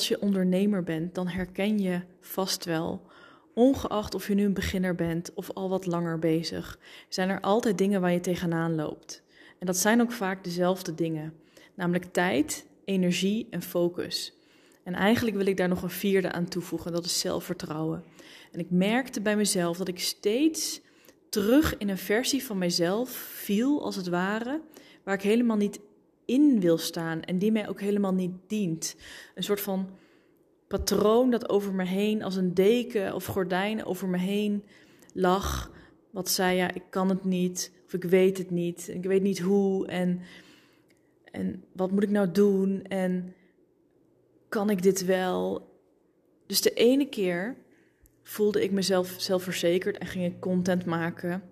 als je ondernemer bent, dan herken je vast wel, ongeacht of je nu een beginner bent of al wat langer bezig, zijn er altijd dingen waar je tegenaan loopt. En dat zijn ook vaak dezelfde dingen, namelijk tijd, energie en focus. En eigenlijk wil ik daar nog een vierde aan toevoegen, dat is zelfvertrouwen. En ik merkte bij mezelf dat ik steeds terug in een versie van mezelf viel, als het ware, waar ik helemaal niet in wil staan en die mij ook helemaal niet dient. Een soort van patroon dat over me heen als een deken of gordijn over me heen lag. Wat zei ja, ik kan het niet, of ik weet het niet, ik weet niet hoe en, en wat moet ik nou doen en kan ik dit wel? Dus de ene keer voelde ik mezelf zelfverzekerd en ging ik content maken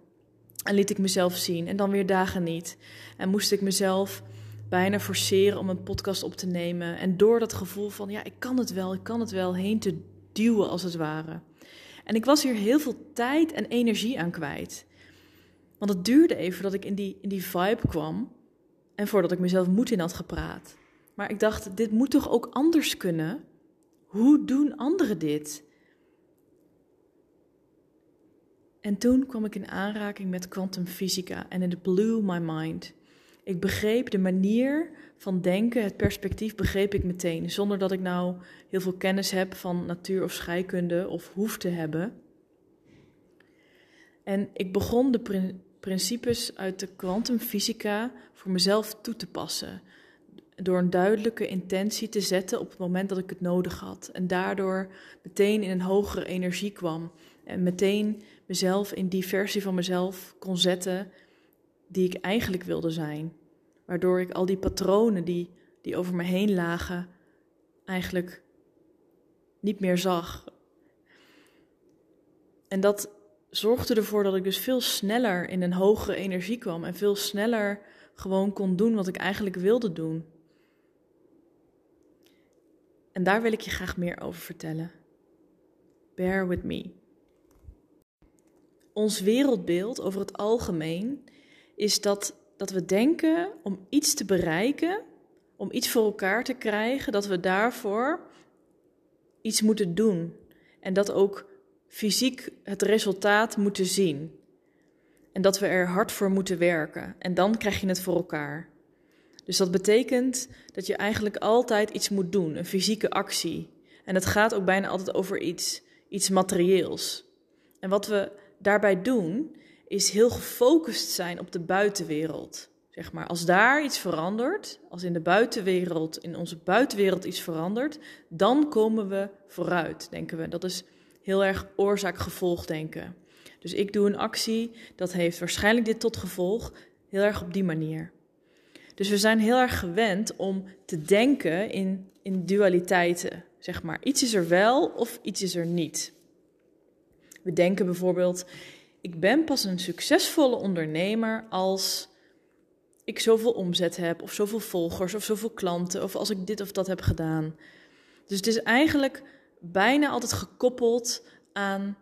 en liet ik mezelf zien en dan weer dagen niet. En moest ik mezelf bijna forceren om een podcast op te nemen. En door dat gevoel van, ja, ik kan het wel, ik kan het wel, heen te duwen als het ware. En ik was hier heel veel tijd en energie aan kwijt. Want het duurde even voordat ik in die, in die vibe kwam en voordat ik mezelf moed in had gepraat. Maar ik dacht, dit moet toch ook anders kunnen? Hoe doen anderen dit? En toen kwam ik in aanraking met kwantumfysica en it blew my mind. Ik begreep de manier van denken, het perspectief begreep ik meteen, zonder dat ik nou heel veel kennis heb van natuur of scheikunde of hoef te hebben. En ik begon de principes uit de kwantumfysica voor mezelf toe te passen. Door een duidelijke intentie te zetten op het moment dat ik het nodig had. En daardoor meteen in een hogere energie kwam. En meteen mezelf in die versie van mezelf kon zetten die ik eigenlijk wilde zijn. Waardoor ik al die patronen die, die over me heen lagen, eigenlijk niet meer zag. En dat zorgde ervoor dat ik dus veel sneller in een hogere energie kwam en veel sneller gewoon kon doen wat ik eigenlijk wilde doen. En daar wil ik je graag meer over vertellen. Bear with me. Ons wereldbeeld over het algemeen is dat, dat we denken om iets te bereiken, om iets voor elkaar te krijgen, dat we daarvoor iets moeten doen. En dat ook fysiek het resultaat moeten zien. En dat we er hard voor moeten werken. En dan krijg je het voor elkaar. Dus dat betekent dat je eigenlijk altijd iets moet doen, een fysieke actie. En het gaat ook bijna altijd over iets, iets materieels. En wat we daarbij doen, is heel gefocust zijn op de buitenwereld. Zeg maar, als daar iets verandert, als in de buitenwereld, in onze buitenwereld iets verandert, dan komen we vooruit, denken we. Dat is heel erg oorzaak-gevolg denken. Dus ik doe een actie, dat heeft waarschijnlijk dit tot gevolg, heel erg op die manier. Dus we zijn heel erg gewend om te denken in, in dualiteiten, zeg maar. Iets is er wel of iets is er niet. We denken bijvoorbeeld, ik ben pas een succesvolle ondernemer als ik zoveel omzet heb, of zoveel volgers, of zoveel klanten, of als ik dit of dat heb gedaan. Dus het is eigenlijk bijna altijd gekoppeld aan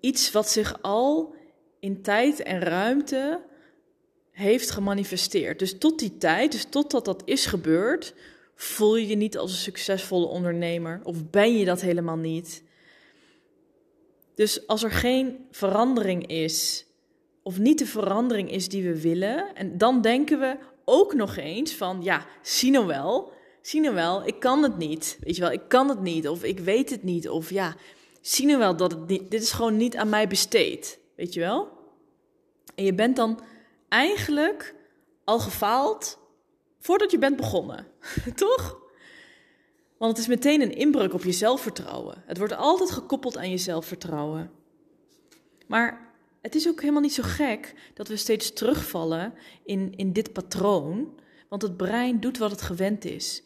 iets wat zich al in tijd en ruimte heeft gemanifesteerd. Dus tot die tijd, dus totdat dat is gebeurd, voel je je niet als een succesvolle ondernemer of ben je dat helemaal niet. Dus als er geen verandering is, of niet de verandering is die we willen, en dan denken we ook nog eens van, ja, zie nou wel, zie nou wel, ik kan het niet. Weet je wel, ik kan het niet, of ik weet het niet, of ja, zie nou wel dat het niet, dit is gewoon niet aan mij besteed. Weet je wel? En je bent dan eigenlijk al gefaald voordat je bent begonnen, toch? Want het is meteen een inbreuk op je zelfvertrouwen. Het wordt altijd gekoppeld aan je zelfvertrouwen. Maar het is ook helemaal niet zo gek dat we steeds terugvallen in, in dit patroon. Want het brein doet wat het gewend is. 95%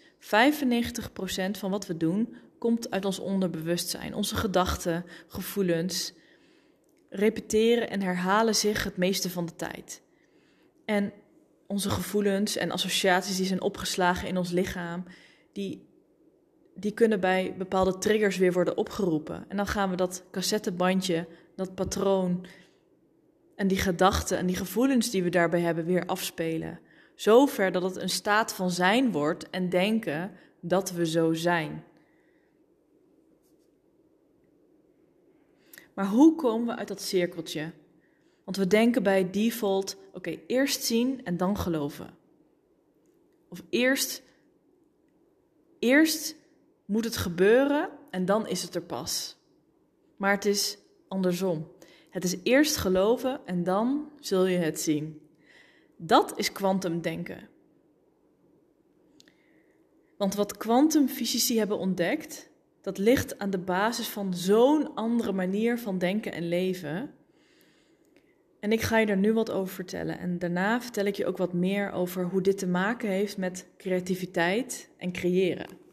van wat we doen komt uit ons onderbewustzijn. Onze gedachten, gevoelens repeteren en herhalen zich het meeste van de tijd. En onze gevoelens en associaties die zijn opgeslagen in ons lichaam, die die kunnen bij bepaalde triggers weer worden opgeroepen. En dan gaan we dat cassettebandje, dat patroon en die gedachten en die gevoelens die we daarbij hebben weer afspelen. Zover dat het een staat van zijn wordt en denken dat we zo zijn. Maar hoe komen we uit dat cirkeltje? Want we denken bij default: oké, eerst zien en dan geloven. Of eerst, eerst moet het gebeuren en dan is het er pas. Maar het is andersom. Het is eerst geloven en dan zul je het zien. Dat is kwantumdenken. Want wat kwantumfysici hebben ontdekt, dat ligt aan de basis van zo'n andere manier van denken en leven. En ik ga je er nu wat over vertellen. En daarna vertel ik je ook wat meer over hoe dit te maken heeft met creativiteit en creëren.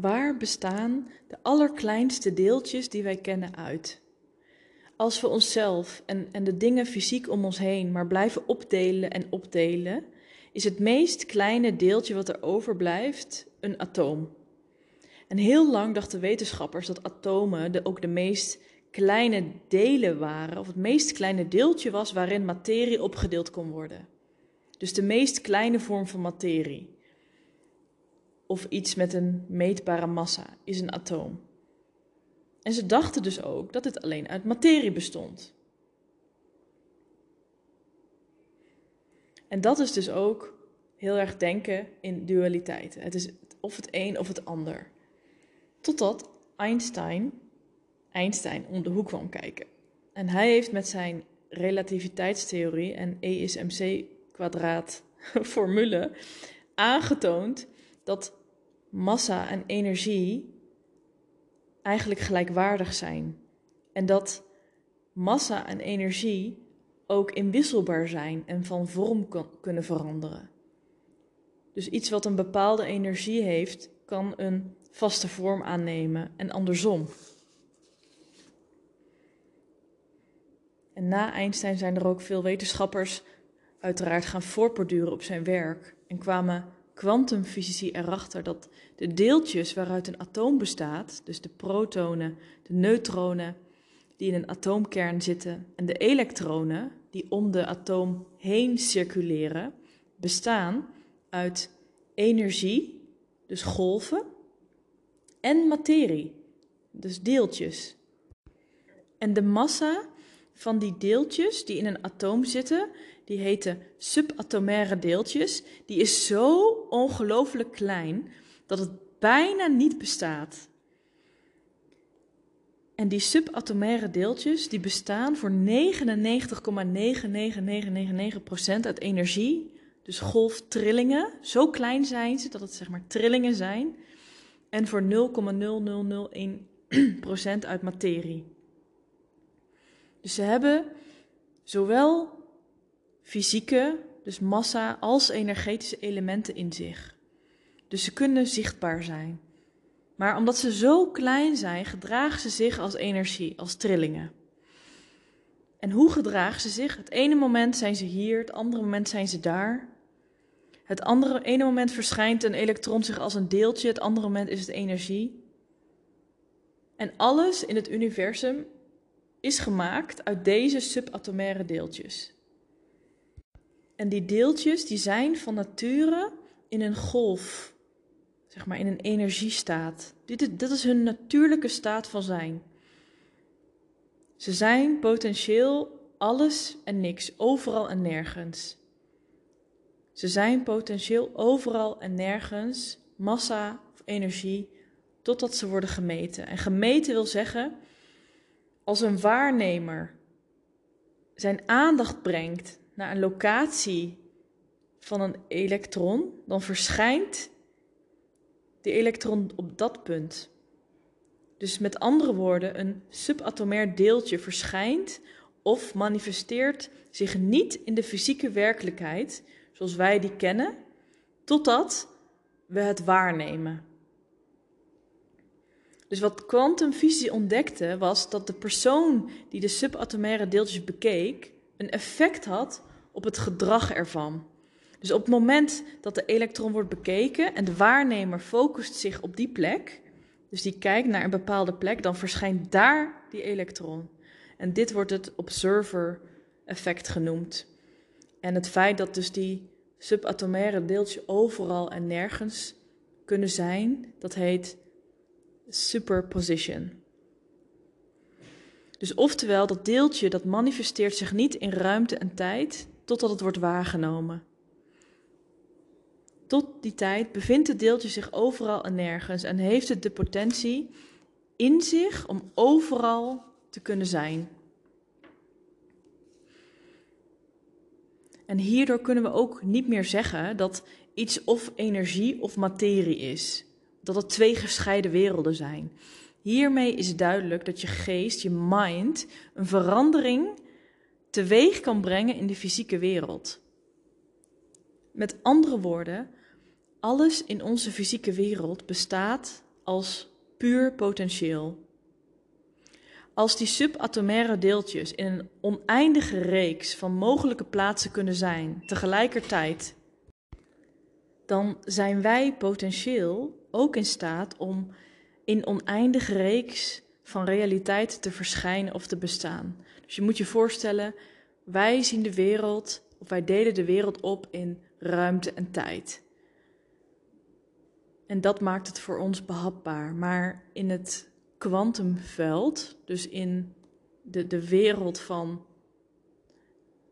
Waar bestaan de allerkleinste deeltjes die wij kennen uit? Als we onszelf en, en de dingen fysiek om ons heen maar blijven opdelen en opdelen, is het meest kleine deeltje wat er overblijft een atoom. En heel lang dachten wetenschappers dat atomen de, ook de meest kleine delen waren, of het meest kleine deeltje was waarin materie opgedeeld kon worden. Dus de meest kleine vorm van materie. Of iets met een meetbare massa is een atoom. En ze dachten dus ook dat het alleen uit materie bestond. En dat is dus ook heel erg denken in dualiteiten. Het is of het een of het ander. Totdat Einstein, Einstein om de hoek kwam kijken. En hij heeft met zijn relativiteitstheorie en E is mc kwadraat formule aangetoond dat massa en energie eigenlijk gelijkwaardig zijn. En dat massa en energie ook inwisselbaar zijn en van vorm kunnen veranderen. Dus iets wat een bepaalde energie heeft, kan een vaste vorm aannemen en andersom. En na Einstein zijn er ook veel wetenschappers uiteraard gaan voortborduren op zijn werk en kwamen kwantumfysici erachter dat de deeltjes waaruit een atoom bestaat, dus de protonen, de neutronen die in een atoomkern zitten en de elektronen die om de atoom heen circuleren, bestaan uit energie, dus golven, en materie, dus deeltjes. En de massa van die deeltjes die in een atoom zitten, die heten subatomaire deeltjes, die is zo ongelooflijk klein dat het bijna niet bestaat. En die subatomaire deeltjes die bestaan voor 99,99999% uit energie, dus golftrillingen. Zo klein zijn ze dat het zeg maar trillingen zijn. En voor 0,0001% uit materie. Dus ze hebben zowel fysieke, dus massa, als energetische elementen in zich. Dus ze kunnen zichtbaar zijn. Maar omdat ze zo klein zijn, gedragen ze zich als energie, als trillingen. En hoe gedragen ze zich? Het ene moment zijn ze hier, het andere moment zijn ze daar. Het andere, ene moment verschijnt een elektron zich als een deeltje, het andere moment is het energie. En alles in het universum is gemaakt uit deze subatomaire deeltjes. En die deeltjes die zijn van nature in een golf, zeg maar in een energiestaat. Dit dit is hun natuurlijke staat van zijn. Ze zijn potentieel alles en niks, overal en nergens. Ze zijn potentieel overal en nergens, massa of energie, totdat ze worden gemeten. En gemeten wil zeggen, als een waarnemer zijn aandacht brengt naar een locatie van een elektron, dan verschijnt die elektron op dat punt. Dus met andere woorden, een subatomair deeltje verschijnt of manifesteert zich niet in de fysieke werkelijkheid zoals wij die kennen, totdat we het waarnemen. Dus wat kwantumfysici ontdekte was dat de persoon die de subatomaire deeltjes bekeek, een effect had op het gedrag ervan. Dus op het moment dat de elektron wordt bekeken en de waarnemer focust zich op die plek, dus die kijkt naar een bepaalde plek, dan verschijnt daar die elektron. En dit wordt het observer effect genoemd. En het feit dat dus die subatomaire deeltje overal en nergens kunnen zijn. Dat heet superposition. Dus oftewel, dat deeltje dat manifesteert zich niet in ruimte en tijd totdat het wordt waargenomen. Tot die tijd bevindt het deeltje zich overal en nergens en heeft het de potentie in zich om overal te kunnen zijn. En hierdoor kunnen we ook niet meer zeggen dat iets of energie of materie is. Dat het twee gescheiden werelden zijn. Hiermee is duidelijk dat je geest, je mind, een verandering teweeg kan brengen in de fysieke wereld. Met andere woorden, alles in onze fysieke wereld bestaat als puur potentieel. Als die subatomaire deeltjes in een oneindige reeks van mogelijke plaatsen kunnen zijn tegelijkertijd, dan zijn wij potentieel ook in staat om in oneindige reeks van realiteit te verschijnen of te bestaan. Dus je moet je voorstellen, wij zien de wereld, of wij delen de wereld op in ruimte en tijd. En dat maakt het voor ons behapbaar. Maar in het kwantumveld, dus in de, de wereld van,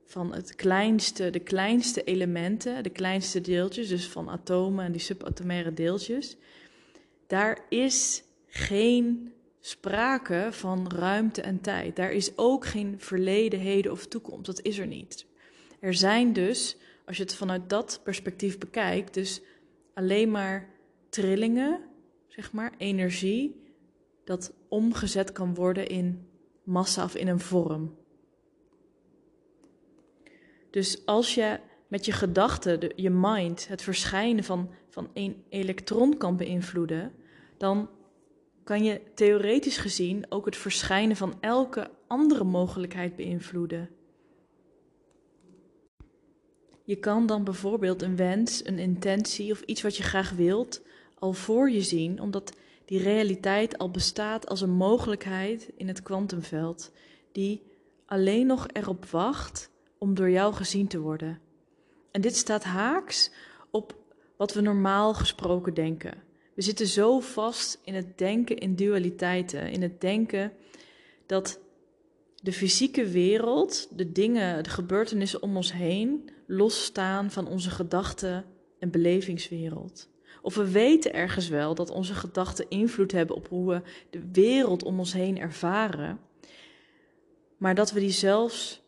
van het kleinste, de kleinste elementen, de kleinste deeltjes, dus van atomen en die subatomaire deeltjes, daar is geen sprake van ruimte en tijd. Daar is ook geen verleden, heden of toekomst. Dat is er niet. Er zijn dus, als je het vanuit dat perspectief bekijkt, dus alleen maar trillingen, zeg maar, energie, dat omgezet kan worden in massa of in een vorm. Dus als je met je gedachten, je mind, het verschijnen van, van een elektron kan beïnvloeden, dan kan je theoretisch gezien ook het verschijnen van elke andere mogelijkheid beïnvloeden. Je kan dan bijvoorbeeld een wens, een intentie of iets wat je graag wilt al voor je zien, omdat die realiteit al bestaat als een mogelijkheid in het kwantumveld, die alleen nog erop wacht om door jou gezien te worden. En dit staat haaks op wat we normaal gesproken denken. We zitten zo vast in het denken in dualiteiten, in het denken dat de fysieke wereld, de dingen, de gebeurtenissen om ons heen, losstaan van onze gedachten en belevingswereld. Of we weten ergens wel dat onze gedachten invloed hebben op hoe we de wereld om ons heen ervaren, maar dat we die zelfs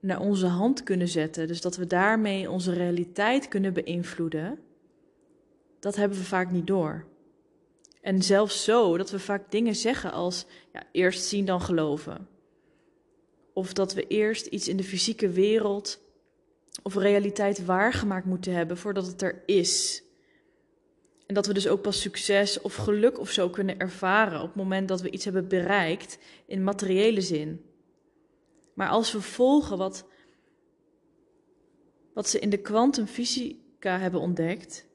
naar onze hand kunnen zetten, dus dat we daarmee onze realiteit kunnen beïnvloeden, dat hebben we vaak niet door. En zelfs zo dat we vaak dingen zeggen als ja, eerst zien dan geloven. Of dat we eerst iets in de fysieke wereld of realiteit waargemaakt moeten hebben voordat het er is. En dat we dus ook pas succes of geluk of zo kunnen ervaren op het moment dat we iets hebben bereikt in materiële zin. Maar als we volgen wat, wat ze in de kwantumfysica hebben ontdekt,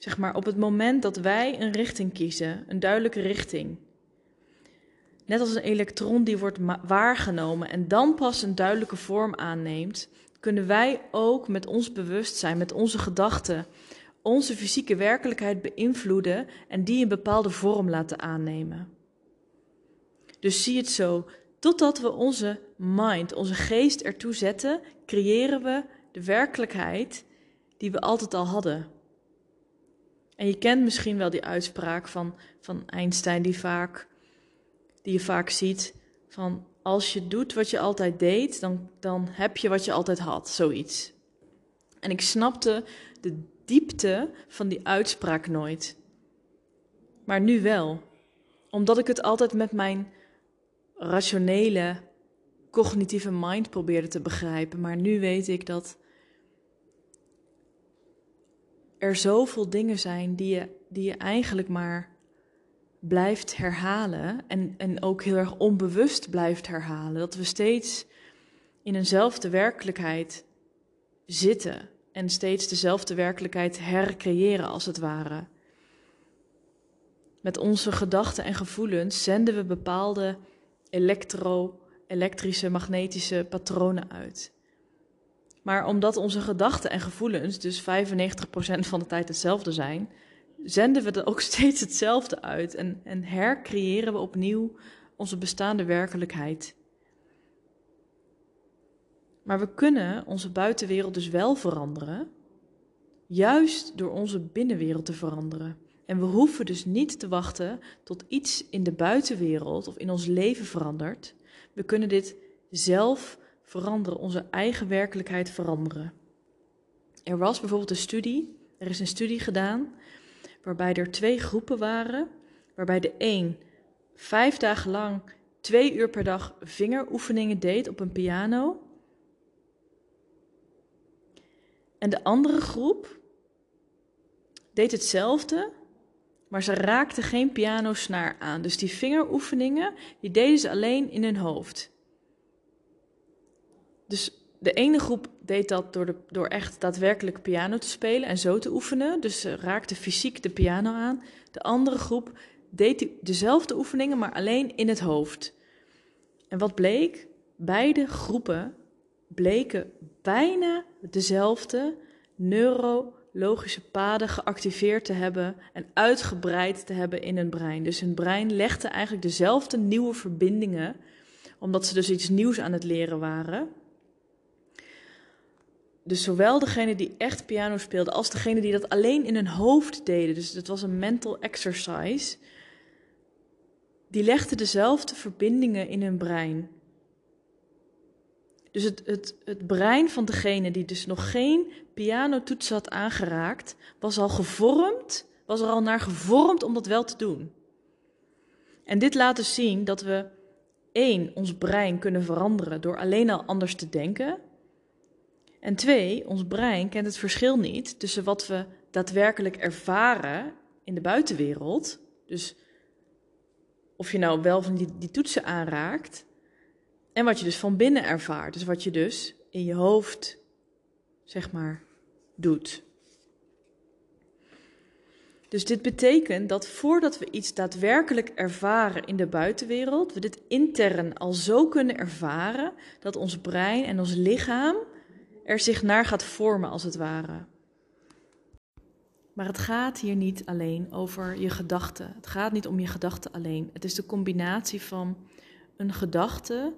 zeg maar op het moment dat wij een richting kiezen, een duidelijke richting, net als een elektron die wordt waargenomen en dan pas een duidelijke vorm aanneemt, kunnen wij ook met ons bewustzijn, met onze gedachten, onze fysieke werkelijkheid beïnvloeden en die een bepaalde vorm laten aannemen. Dus zie het zo, totdat we onze mind, onze geest ertoe zetten, creëren we de werkelijkheid die we altijd al hadden. En je kent misschien wel die uitspraak van, van Einstein die, vaak, die je vaak ziet van als je doet wat je altijd deed, dan, dan heb je wat je altijd had, zoiets. En ik snapte de diepte van die uitspraak nooit. Maar nu wel. Omdat ik het altijd met mijn rationele, cognitieve mind probeerde te begrijpen. Maar nu weet ik dat er zoveel dingen zijn die je, die je eigenlijk maar blijft herhalen. En, en ook heel erg onbewust blijft herhalen. Dat we steeds in eenzelfde werkelijkheid zitten en steeds dezelfde werkelijkheid hercreëren als het ware. Met onze gedachten en gevoelens zenden we bepaalde elektro, elektrische, magnetische patronen uit. Maar omdat onze gedachten en gevoelens dus 95% van de tijd hetzelfde zijn, zenden we er ook steeds hetzelfde uit en, en hercreëren we opnieuw onze bestaande werkelijkheid. Maar we kunnen onze buitenwereld dus wel veranderen, juist door onze binnenwereld te veranderen. En we hoeven dus niet te wachten tot iets in de buitenwereld of in ons leven verandert. We kunnen dit zelf veranderen, onze eigen werkelijkheid veranderen. Er was bijvoorbeeld een studie, er is een studie gedaan waarbij er twee groepen waren, waarbij de een vijf dagen lang twee uur per dag vingeroefeningen deed op een piano. En de andere groep deed hetzelfde, maar ze raakte geen pianosnaar aan. Dus die vingeroefeningen, die deden ze alleen in hun hoofd. Dus de ene groep deed dat door, de, door echt daadwerkelijk piano te spelen en zo te oefenen. Dus ze raakte fysiek de piano aan. De andere groep deed dezelfde oefeningen, maar alleen in het hoofd. En wat bleek? Beide groepen bleken bijna dezelfde neurologische paden geactiveerd te hebben en uitgebreid te hebben in hun brein. Dus hun brein legde eigenlijk dezelfde nieuwe verbindingen, omdat ze dus iets nieuws aan het leren waren. Dus zowel degene die echt piano speelde als degene die dat alleen in hun hoofd deden. Dus het was een mental exercise. Die legden dezelfde verbindingen in hun brein. Dus het, het, het brein van degene die dus nog geen pianotoets had aangeraakt, was al gevormd, was er al naar gevormd om dat wel te doen. En dit laat dus zien dat we één, ons brein kunnen veranderen door alleen al anders te denken. En twee, ons brein kent het verschil niet tussen wat we daadwerkelijk ervaren in de buitenwereld. Dus of je nou wel van die, die toetsen aanraakt. En wat je dus van binnen ervaart. Dus wat je dus in je hoofd, zeg maar, doet. Dus dit betekent dat voordat we iets daadwerkelijk ervaren in de buitenwereld, we dit intern al zo kunnen ervaren dat ons brein en ons lichaam er zich naar gaat vormen, als het ware. Maar het gaat hier niet alleen over je gedachten. Het gaat niet om je gedachten alleen. Het is de combinatie van een gedachte,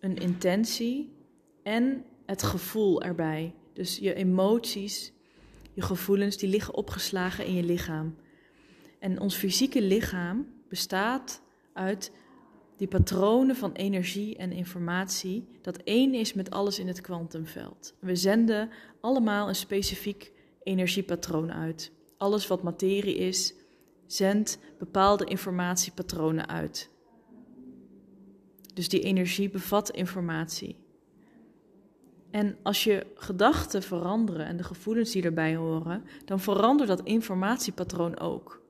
een intentie en het gevoel erbij. Dus je emoties, je gevoelens, die liggen opgeslagen in je lichaam. En ons fysieke lichaam bestaat uit die patronen van energie en informatie, dat één is met alles in het kwantumveld. We zenden allemaal een specifiek energiepatroon uit. Alles wat materie is, zendt bepaalde informatiepatronen uit. Dus die energie bevat informatie. En als je gedachten veranderen en de gevoelens die erbij horen, dan verandert dat informatiepatroon ook.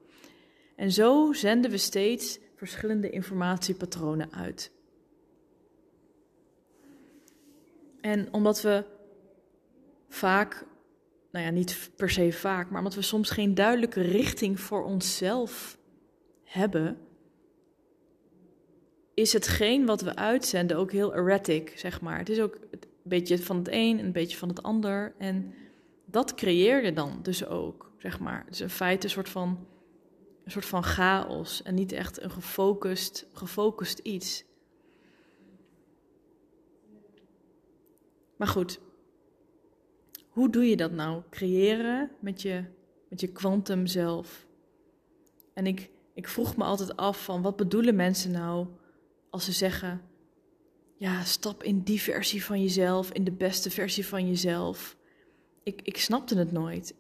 En zo zenden we steeds verschillende informatiepatronen uit. En omdat we vaak, nou ja, niet per se vaak, maar omdat we soms geen duidelijke richting voor onszelf hebben, is hetgeen wat we uitzenden ook heel erratic, zeg maar. Het is ook een beetje van het een en een beetje van het ander. En dat creëer je dan dus ook, zeg maar. Is in feite een soort van een soort van chaos en niet echt een gefocust, gefocust iets. Maar goed, hoe doe je dat nou? Creëren met je, met je kwantum zelf. En ik, ik vroeg me altijd af van wat bedoelen mensen nou als ze zeggen, ja, stap in die versie van jezelf, in de beste versie van jezelf. Ik, ik snapte het nooit.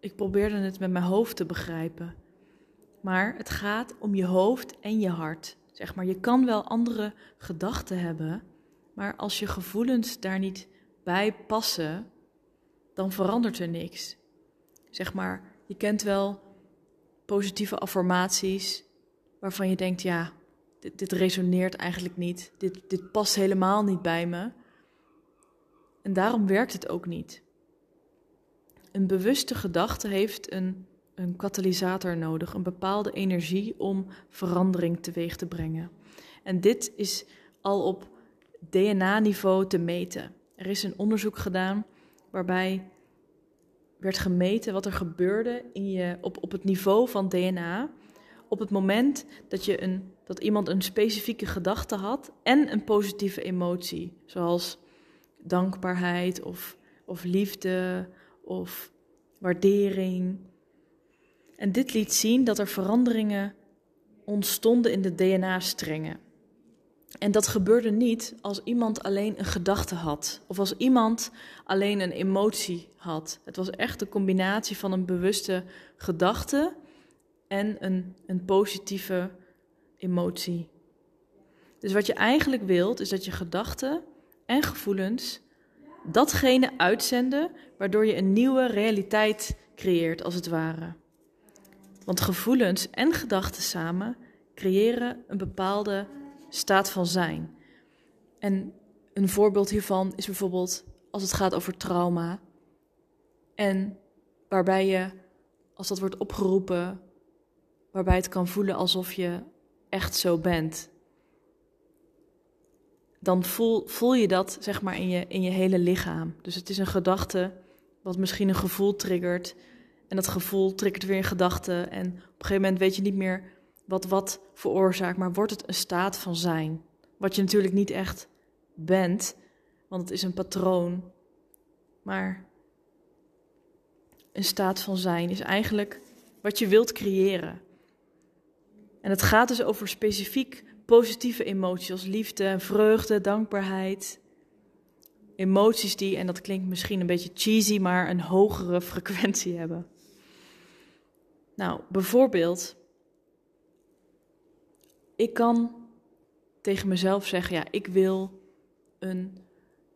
Ik probeerde het met mijn hoofd te begrijpen. Maar het gaat om je hoofd en je hart. Zeg maar, je kan wel andere gedachten hebben, maar als je gevoelens daar niet bij passen, dan verandert er niks. Zeg maar, je kent wel positieve affirmaties waarvan je denkt, ja, dit, resoneert eigenlijk niet, dit, dit past helemaal niet bij me. En daarom werkt het ook niet. Een bewuste gedachte heeft een een katalysator nodig, een bepaalde energie om verandering teweeg te brengen. En dit is al op DNA-niveau te meten. er is een onderzoek gedaan waarbij werd gemeten wat er gebeurde in je, op, op het niveau van DNA. Op het moment dat, je een, dat iemand een specifieke gedachte had en een positieve emotie, zoals dankbaarheid of, of liefde of waardering. En dit liet zien dat er veranderingen ontstonden in de DNA-strengen. En dat gebeurde niet als iemand alleen een gedachte had of als iemand alleen een emotie had. Het was echt een combinatie van een bewuste gedachte en een, een positieve emotie. Dus wat je eigenlijk wilt, is dat je gedachten en gevoelens datgene uitzenden waardoor je een nieuwe realiteit creëert, als het ware. Want gevoelens en gedachten samen creëren een bepaalde staat van zijn. En een voorbeeld hiervan is bijvoorbeeld als het gaat over trauma. En waarbij je, als dat wordt opgeroepen, waarbij het kan voelen alsof je echt zo bent. Dan voel, voel je dat zeg maar in je, in je hele lichaam. Dus het is een gedachte wat misschien een gevoel triggert. En dat gevoel triggert weer een gedachte. En op een gegeven moment weet je niet meer wat wat veroorzaakt, maar wordt het een staat van zijn. Wat je natuurlijk niet echt bent, want het is een patroon. Maar een staat van zijn is eigenlijk wat je wilt creëren. En het gaat dus over specifiek positieve emoties als liefde, vreugde, dankbaarheid. Emoties die, en dat klinkt misschien een beetje cheesy, maar een hogere frequentie hebben. Nou, bijvoorbeeld ik kan tegen mezelf zeggen: ja, ik wil een,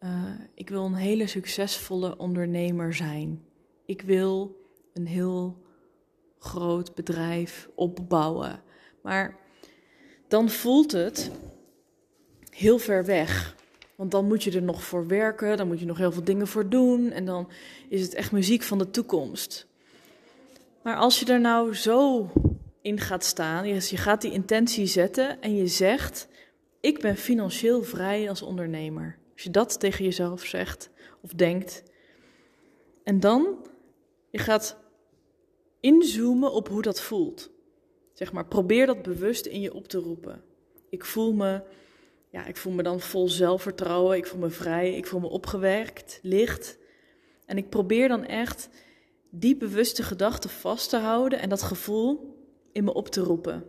uh, ik wil een hele succesvolle ondernemer zijn. Ik wil een heel groot bedrijf opbouwen. Maar dan voelt het heel ver weg. Want dan moet je er nog voor werken, dan moet je nog heel veel dingen voor doen en dan is het echt muziek van de toekomst. Maar als je er nou zo in gaat staan. Je, gaat die intentie zetten en je zegt: Ik ben financieel vrij als ondernemer. Als je dat tegen jezelf zegt of denkt. En dan, je gaat inzoomen op hoe dat voelt. Zeg maar, probeer dat bewust in je op te roepen. Ik voel me, ja, ik voel me dan vol zelfvertrouwen, ik voel me vrij, ik voel me opgewerkt, licht. En ik probeer dan echt die bewuste gedachte vast te houden en dat gevoel in me op te roepen.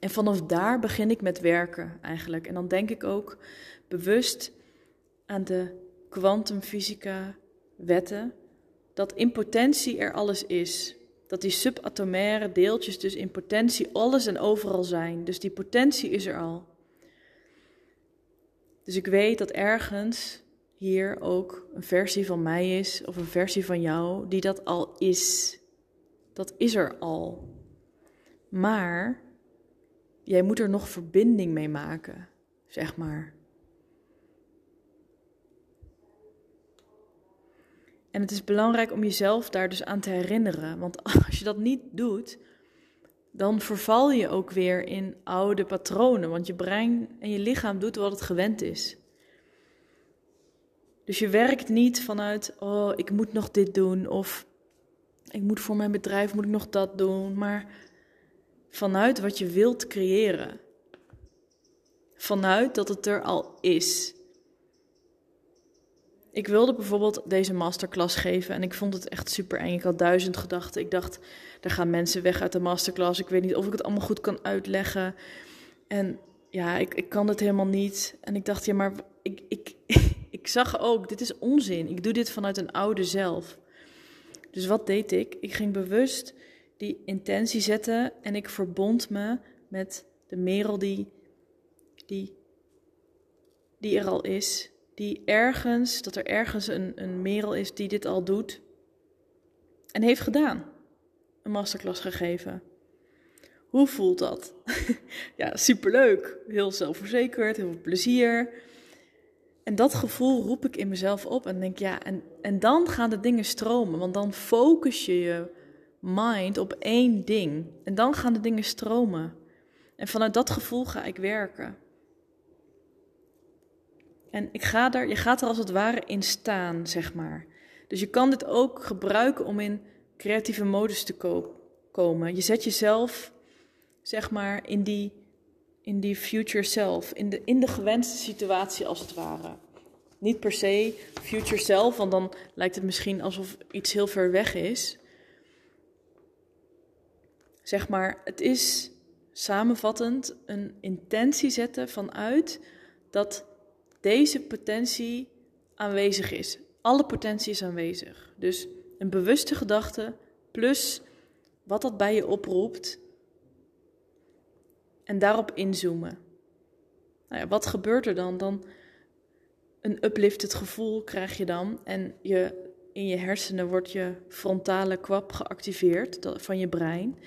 En vanaf daar begin ik met werken eigenlijk. En dan denk ik ook bewust aan de kwantumfysica wetten, dat in potentie er alles is. Dat die subatomaire deeltjes dus in potentie alles en overal zijn. Dus die potentie is er al. Dus ik weet dat ergens hier ook een versie van mij is, of een versie van jou, die dat al is. Dat is er al. Maar jij moet er nog verbinding mee maken, zeg maar. En het is belangrijk om jezelf daar dus aan te herinneren. Want als je dat niet doet, dan verval je ook weer in oude patronen. Want je brein en je lichaam doet wat het gewend is. Dus je werkt niet vanuit, oh, ik moet nog dit doen. Of ik moet voor mijn bedrijf moet ik nog dat doen. Maar vanuit wat je wilt creëren. Vanuit dat het er al is. Ik wilde bijvoorbeeld deze masterclass geven en ik vond het echt super eng. Ik had duizend gedachten. Ik dacht, er gaan mensen weg uit de masterclass. Ik weet niet of ik het allemaal goed kan uitleggen. En ja, ik, ik kan het helemaal niet. En ik dacht, ja, maar ik, ik, ik zag ook, dit is onzin. Ik doe dit vanuit een oude zelf. Dus wat deed ik? Ik ging bewust die intentie zetten en ik verbond me met de merel die, die, die er al is. Die ergens, dat er ergens een, een merel is die dit al doet en heeft gedaan. Een masterclass gegeven. Hoe voelt dat? ja, superleuk. Heel zelfverzekerd, heel veel plezier. En dat gevoel roep ik in mezelf op en denk ja, en, en dan gaan de dingen stromen. Want dan focus je je mind op één ding. En dan gaan de dingen stromen. En vanuit dat gevoel ga ik werken. En ik ga er, je gaat er als het ware in staan, zeg maar. Dus je kan dit ook gebruiken om in creatieve modus te komen. Je zet jezelf, zeg maar, in die, in die future self, in de, in de gewenste situatie als het ware. Niet per se future self, want dan lijkt het misschien alsof iets heel ver weg is. Zeg maar, het is samenvattend een intentie zetten vanuit dat deze potentie aanwezig is. Alle potentie is aanwezig. Dus een bewuste gedachte plus wat dat bij je oproept en daarop inzoomen. Nou ja, wat gebeurt er dan? Dan een uplifted gevoel krijg je dan en je, in je hersenen wordt je frontale kwap geactiveerd van je brein.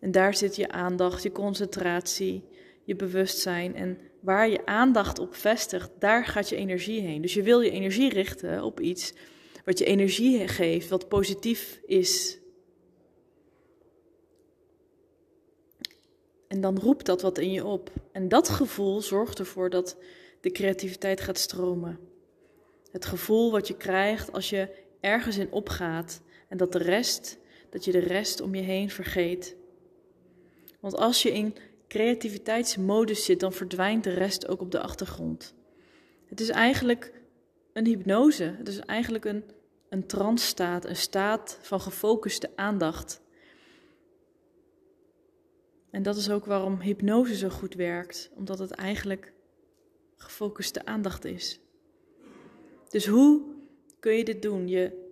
En daar zit je aandacht, je concentratie, je bewustzijn. En waar je aandacht op vestigt, daar gaat je energie heen. Dus je wil je energie richten op iets wat je energie geeft, wat positief is. En dan roept dat wat in je op. En dat gevoel zorgt ervoor dat de creativiteit gaat stromen. Het gevoel wat je krijgt als je ergens in opgaat en dat de rest, dat je de rest om je heen vergeet. Want als je in creativiteitsmodus zit, dan verdwijnt de rest ook op de achtergrond. Het is eigenlijk een hypnose. Het is eigenlijk een, een trance-staat, een staat van gefocuste aandacht. En dat is ook waarom hypnose zo goed werkt, omdat het eigenlijk gefocuste aandacht is. Dus hoe kun je dit doen? Je,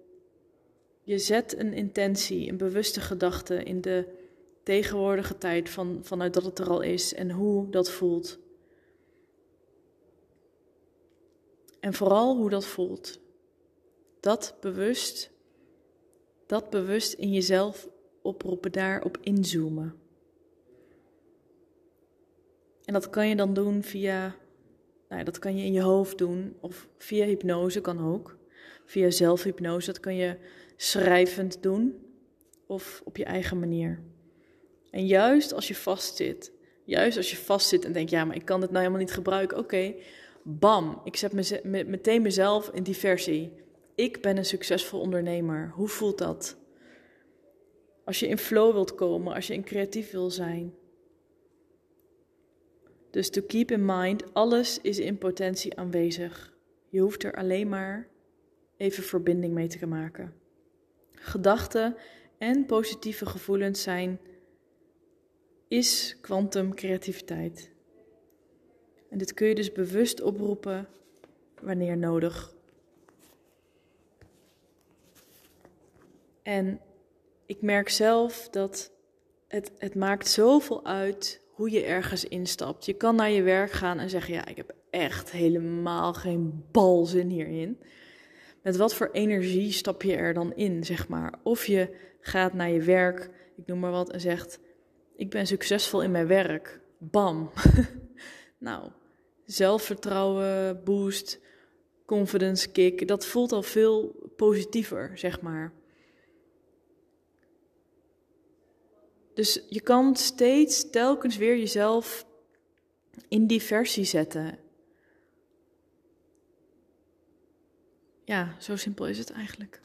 je zet een intentie, een bewuste gedachte in de tegenwoordige tijd van, vanuit dat het er al is en hoe dat voelt. En vooral hoe dat voelt. Dat bewust, dat bewust in jezelf oproepen, daarop inzoomen. En dat kan je dan doen via, nou, dat kan je in je hoofd doen, of via hypnose kan ook. Via zelfhypnose, dat kan je schrijvend doen, of op je eigen manier. En juist als je vastzit, juist als je vastzit en denkt, ja, maar ik kan dit nou helemaal niet gebruiken, oké, bam, ik zet me, meteen mezelf in die versie. Ik ben een succesvol ondernemer. Hoe voelt dat? Als je in flow wilt komen, als je in creatief wil zijn. Dus to keep in mind, alles is in potentie aanwezig. Je hoeft er alleen maar even verbinding mee te maken. Gedachten en positieve gevoelens zijn is kwantumcreativiteit. En dit kun je dus bewust oproepen wanneer nodig. En ik merk zelf dat het, het maakt zoveel uit hoe je ergens instapt. Je kan naar je werk gaan en zeggen: Ja, ik heb echt helemaal geen balzin hierin. Met wat voor energie stap je er dan in, zeg maar? Of je gaat naar je werk, ik noem maar wat, en zegt: ik ben succesvol in mijn werk. Bam. nou, zelfvertrouwen, boost, confidence kick, dat voelt al veel positiever, zeg maar. Dus je kan steeds telkens weer jezelf in die versie zetten. Ja, zo simpel is het eigenlijk.